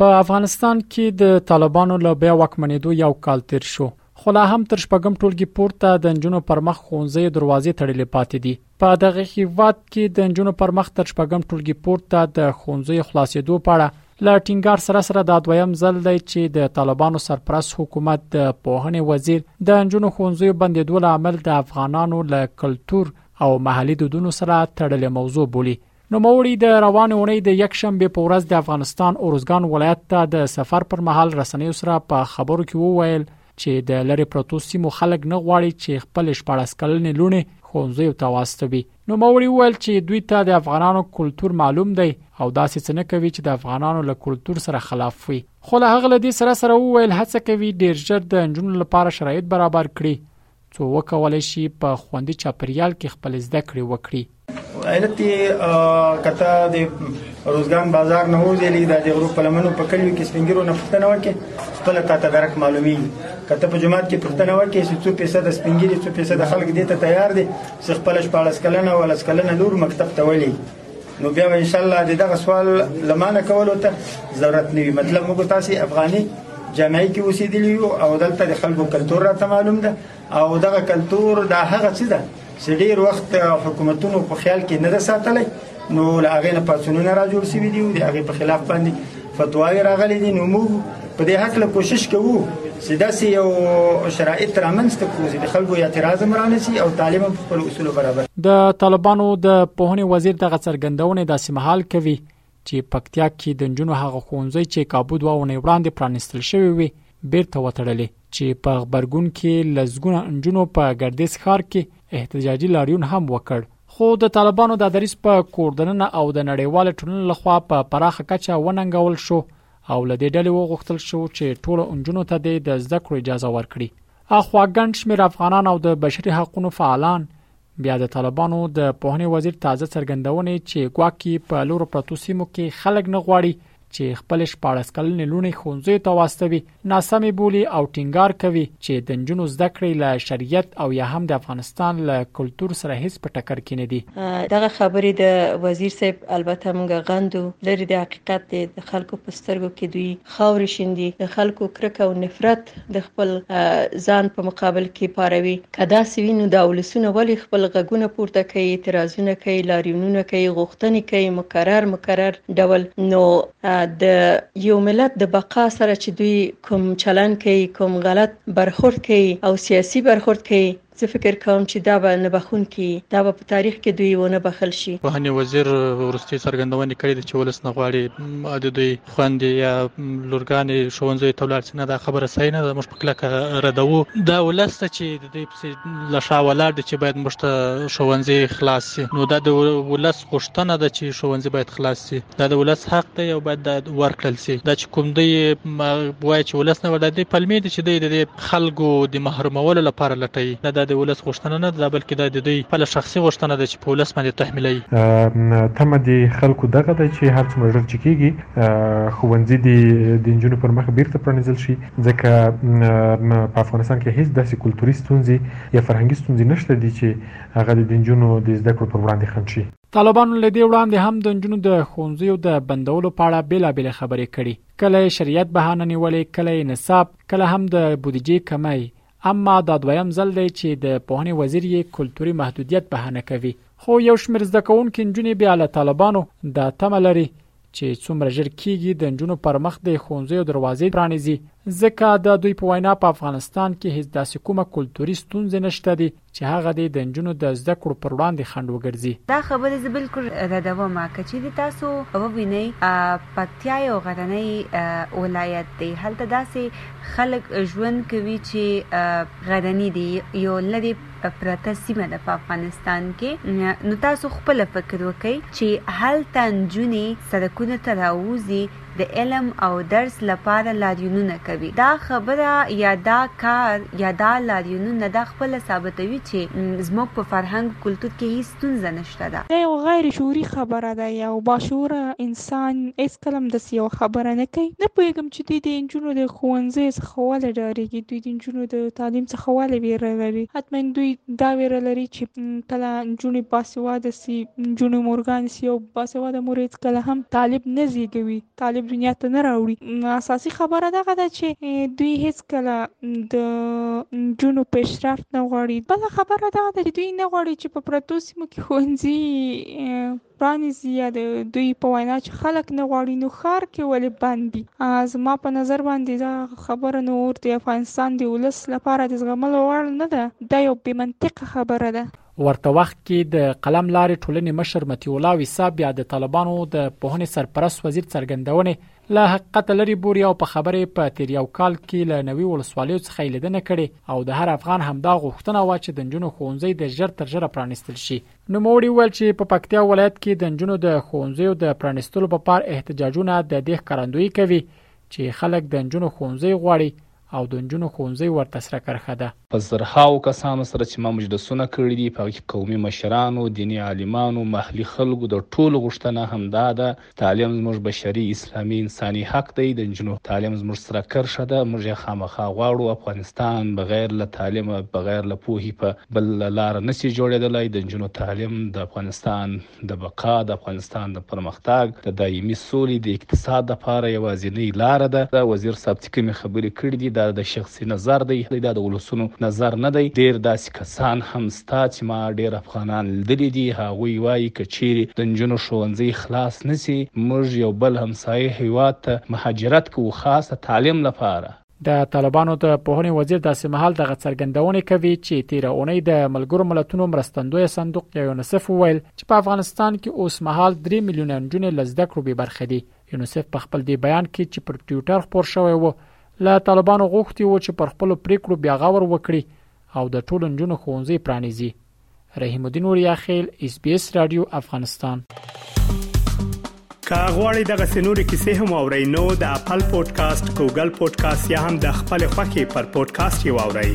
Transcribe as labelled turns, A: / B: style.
A: په افغانستان کې د طالبانو له بیا واکمنېدو یو کال تیر شو خو لا هم تر شپږم ټولګي پورته د نجونو پر مخ ښوونځي دروازې تړلې پاتې دي په دغه هیواد کې د نجونو پر مخ تر شپږم ټولګي پورته د ښوونځي خلاصېدو په اړه لا ټینګار سره سره دا دویم ځل دی چې د طالبانو سرپرست حکومت د پوهنې وزیر د نجونو ښوونځي بندیدو لامل د افغانانو له کلچر او محلي دودونو سره تړلې موضوع بولي نوموړي د روانې اونۍ د یک شنبه په ورځ د افغانستان اورزګان ولایت ته د سفر پر مهال رسنیو سره په خبرو کې وویل چې د لری پروتو سیمو خلک نه غواړي چې خپل 14 کلنې لونې ښوونځي ته واستوي نو موري ویل چې دوی ته د افغانانو کلچر معلوم دی او داسې څه نه کوي چې د افغانانو له کلچر سره خلاف وي خو له هغه لدی سره سره ویل هڅه کوي ډیر ژر د انجونو لپاره شرایط برابر کړي څو وکولای شي په خوندي چاپېریال کې خپلې زده کړې وکړي.
B: علت یې کته د روزګان بازار نه وځلې د دې غرو په لمنو په کلیو کې سپینګرو نه پښتنه وکي خپل تا ته درک معلومي کته په جماعت کې پښتنه وکي چې څو پیسې د سپینګری څو پیسې د خلک دې ته تیار دي چې خپل شپارس کلنه ولس کلنه لور مکتب ته ولي نو بیا ان شاء الله د دغه سوال لمانه کولو ته ضرورت نه وي مطلب موږ تاسو افغاني جامعي کې اوسېدلی یو او دلته د خلکو کلتور راته معلوم ده او دغه کلتور دا هغه څه ده چې ډېر وخت حکومتونو په خیال کې نه ده ساتلی نو له هغې نه پاڅونونه را جوړ شوي دي او د هغې په خلاف باندې فتواي راغلي دي نو موږ په دې حق له کوشش کوو چې داسې یو شرایط رامنځته کړو چې د خلکو اعتراض هم رانشي او تعلیم هم خپل اصول برابر
A: د طالبانو د پوهنې وزیر دغه څرګندونه داسې مهال کوي چې پکتیا کې د جنونو هغه خونځي چې کابو دوه ونې وړاندې پرانستل شوی وي بیرته وتړلې چې په غبرګون کې لسګونه انجونو په ګردیز ښار کې احتجاجي لاریون هم وکړ خو د طالبانو د دریس په کوردننه او د نړیوال ټولنې لخوا په پراخه کچه وننګول شو او له دې ډلې وغوښتل شو چې ټول انجونو ته د زده کړو اجازه ورکړي اخوا ګڼ شمېر افغانان او د بشري حقوقو فعالان بیا د طالبانو د پوهنې وزیر تازه څرګندونې چې ګواکې په لورو پرتو سیمو کې خلک نه غواړي چې خپل شپاړس کلنې لونې ښوونځیو ته واستوي ناسمې بولی او ټینګار کوي چې د نجونو زده کړې له شریعت او یا هم د افغانستان له کلتور سره هیڅ په ټکر کې نه
C: دي دغه خبرې د وزیر صاحب البته موږ غندو لري د حقیقت د خلکو په سترګو کې دوی خاورې شیندي د خلکو کرکه او نفرت د خپل ځان په مقابل کې پاروي که داسې وي نو دا ولسونه ولې خپل غږونه پورته کوي اعتراضونه کوي لاریونونه کوي غوښتنې کوي مکرر مکرر ډول نو د یو ملت د بقا سره چې دوی کوم چلن کوي کوم غلط برخورد کوي او سیاسي برخورد کوي زه فکر کوم چې دا به نه بخښونکي دا به په تاریخ کې دوی ونه بخښل شي.
D: پوهنې وزیر وروستۍ څرګندونې کړې دي چې ولس نه غواړي د دوی خویندې یا لورګانې ښوونځیو ته ولاړ شي. نه دا خبره صحیح نه ده موږ په کلکه ردوو دا ولس ته چې د دوی پسې له شا ولاړ دي چې باید موږ ته ښوونځي خلاص شي نو دا د ولس پوښتنه ده چی ښوونځی باید خلاص سی دا د ولس حق دی او باید دا ورکړل سی دا چی کوم دی وای چی ولس نه ور دا دی پلمی دی چی دی د دی خلګو د محرومولو لپاره لټوی نه دا د ولس غوښتنه نه ده بلکی دا د دوی خپله شخصی غوښتنه ده چی په ولس باندی
E: تحمیلوی. تمه دی خلکو دغه ده چی هر څومره ژر چی کیږی ښوونځی دی د نجونو پر مخ بیرته پرانیزل شی ځکه په افغانستان کی هیڅ داسی کلتوری ستونزی یا فرهنګی ستونزی نشته دی چی هغه دې د نجونو د زده کړو پر وړاندې خنډ شي.
A: طالبانو له دې وړاندې هم د نجونو د ښوونځیو د بندولو په اړه بېلابېلې خبرې کړي، کله یې شریعت بهانه نیولې، کله یې نصاب، کله هم د بودیجې کمی، اما دا دویم ځل دی چې د پوهنې وزیر یې کلتوري محدودیت بهانه کوي. خو یو شمېر زده کوونکې نجونې بیا له طالبانو دا تمه لري چې څومره ژر کیږي د نجونو پر مخ د ښوونځیو دروازې پرانیزي ځکه د دوی په وینا په افغانستان کې هیڅ داسې کومه کلتوري ستونزه نشته دي چې هغه دې د نجونو د زده کړو پر وړاندې خنډ وګرځي
F: دا خبرې زه بالکل ردوم که چیرې تاسو ووینئ پکتیا یو غرنی ولایت دی هلته داسې خلک ژوند کوي چې غرني دي یو لرې پرته سیمه ده په افغانستان کې نو تاسو خپل فکر وکړئ چې هلته نجونې سرکونو ته راووځي د علم او درس لپاره لاریونونه کوي دا خبره یا دا کار یا دا لاریونونه دا خپل ثابتوي چې زموږ په فرهنګ کلتور کې هیڅ ستونزه نشته ده.
G: دا یوه غیر شعوري خبره ده، یو باشعوره انسان هېڅکله هم داسې یوه خبره نه کوي. نه پوهېږم چې دوی د نجونو د ښوونځیو څخه ولې ډارېږي، دوی د نجونو د تعلیم څخه ولې وېره لري، حتماً دوی دا وېره لري چې کله نجونې باسواده شي، نجونې مورګانې شي او باسواده مور هېڅکله هم طالب نه زېږوي. طالب دنیا ته نه راوړي اساسي خبره دغه ده چې دوی هیڅ کله د جنو پیشرفت نه غواړي بل خبره دا ده چې دوی نه غواړي چې په پرتو سیمو کې ښوونځي پرانیزي یا د دوی په وینا چې خلک نه غواړي نو ښار کې ولې بند دي زما په نظر باندې دا خبره نور د افغانستان د ولس لپاره د زغملو وړ نه ده دا یو بې منطقه خبره ده
A: ورته وخت کې د قلم لارې ټولنې مشر مطیع الله ویسا بیا د طالبانو د پوهنې سرپرست وزیر څرګندونې له حقیقت لري بوري او په خبره په تیر یو کال کې له نوي ولسوالیو څخه لیدنه کړې او د هر افغان همدا غوښتنه و چې د نجونو ښوونځي د ژر تر ژره پرانیستل شي نو موري ول چې په پکتیا ولایت کې د نجونو د ښوونځیو د پرانیستلو په پار احتجاجونه د دې ښکارندوی کوي چې خلک د نجونو ښوونځي غواړي او د نجونو ښوونځی ورته سره کرښه ده.
H: په زرهاوو کسانو سره چې ما مجلسونه کړي دي، په هغه کې قومي مشرانو، دیني عالمانو، محلي خلکو، د ټولو غوښتنه همدا ده، تعلیم زموږ بشري، اسلامي، انساني حق دی، د نجونو تعلیم زموږ سره کرښه ده، موږ یې خامخا غواړو، افغانستان بغیر له تعلیمه، بغیر له پوهې په بله لاره نه شي جوړېدلی، د نجونو تعلیم د افغانستان. د بقا، د افغانستان د پرمختګ، د دایمي سولې، د اقتصاد لپاره یوازینۍ لاره ده. دا وزیر صاحب چې کومې خبرې کړې دي دا د شخصي نظر دی، دا د ولسونو نظر نه دی. ډېر داسې کسان هم شته چې ما ډېر افغانان لیدلي دي، هغوی وايي که چېرې د نجونو ښوونځی خلاص نه شي، موږ یو بل همسایه هېواد ته مهاجرت کوو، خاص د تعلیم لپاره.
A: د طالبانو د پوهنې وزیر داسې مهال دغه څرګندونې کوي چې تیره اونۍ د ملګرو ملتونو مرستندوی صندوق یا یونسف وویل چې په افغانستان کې اوس مهال 3 میلیونه نجونې له زده کړو بې برخې دي یونسف په خپل دې بیان کې چې پر ټویټر خپور شوی و له طالبانو غوښتي و چې پر خپل پریکړو بیا غور وکړي او د ټولو نجونو ښوونځي پرانیزي رحیم الدین اوریاخیل اس بي اس رادیو افغانستان
I: که غواړئ دغه سنوري کیسې هم او رینو د خپل پودکاسټ ګوګل پودکاسټ یا هم د خپل خاكي پر پودکاسټ یو اورئ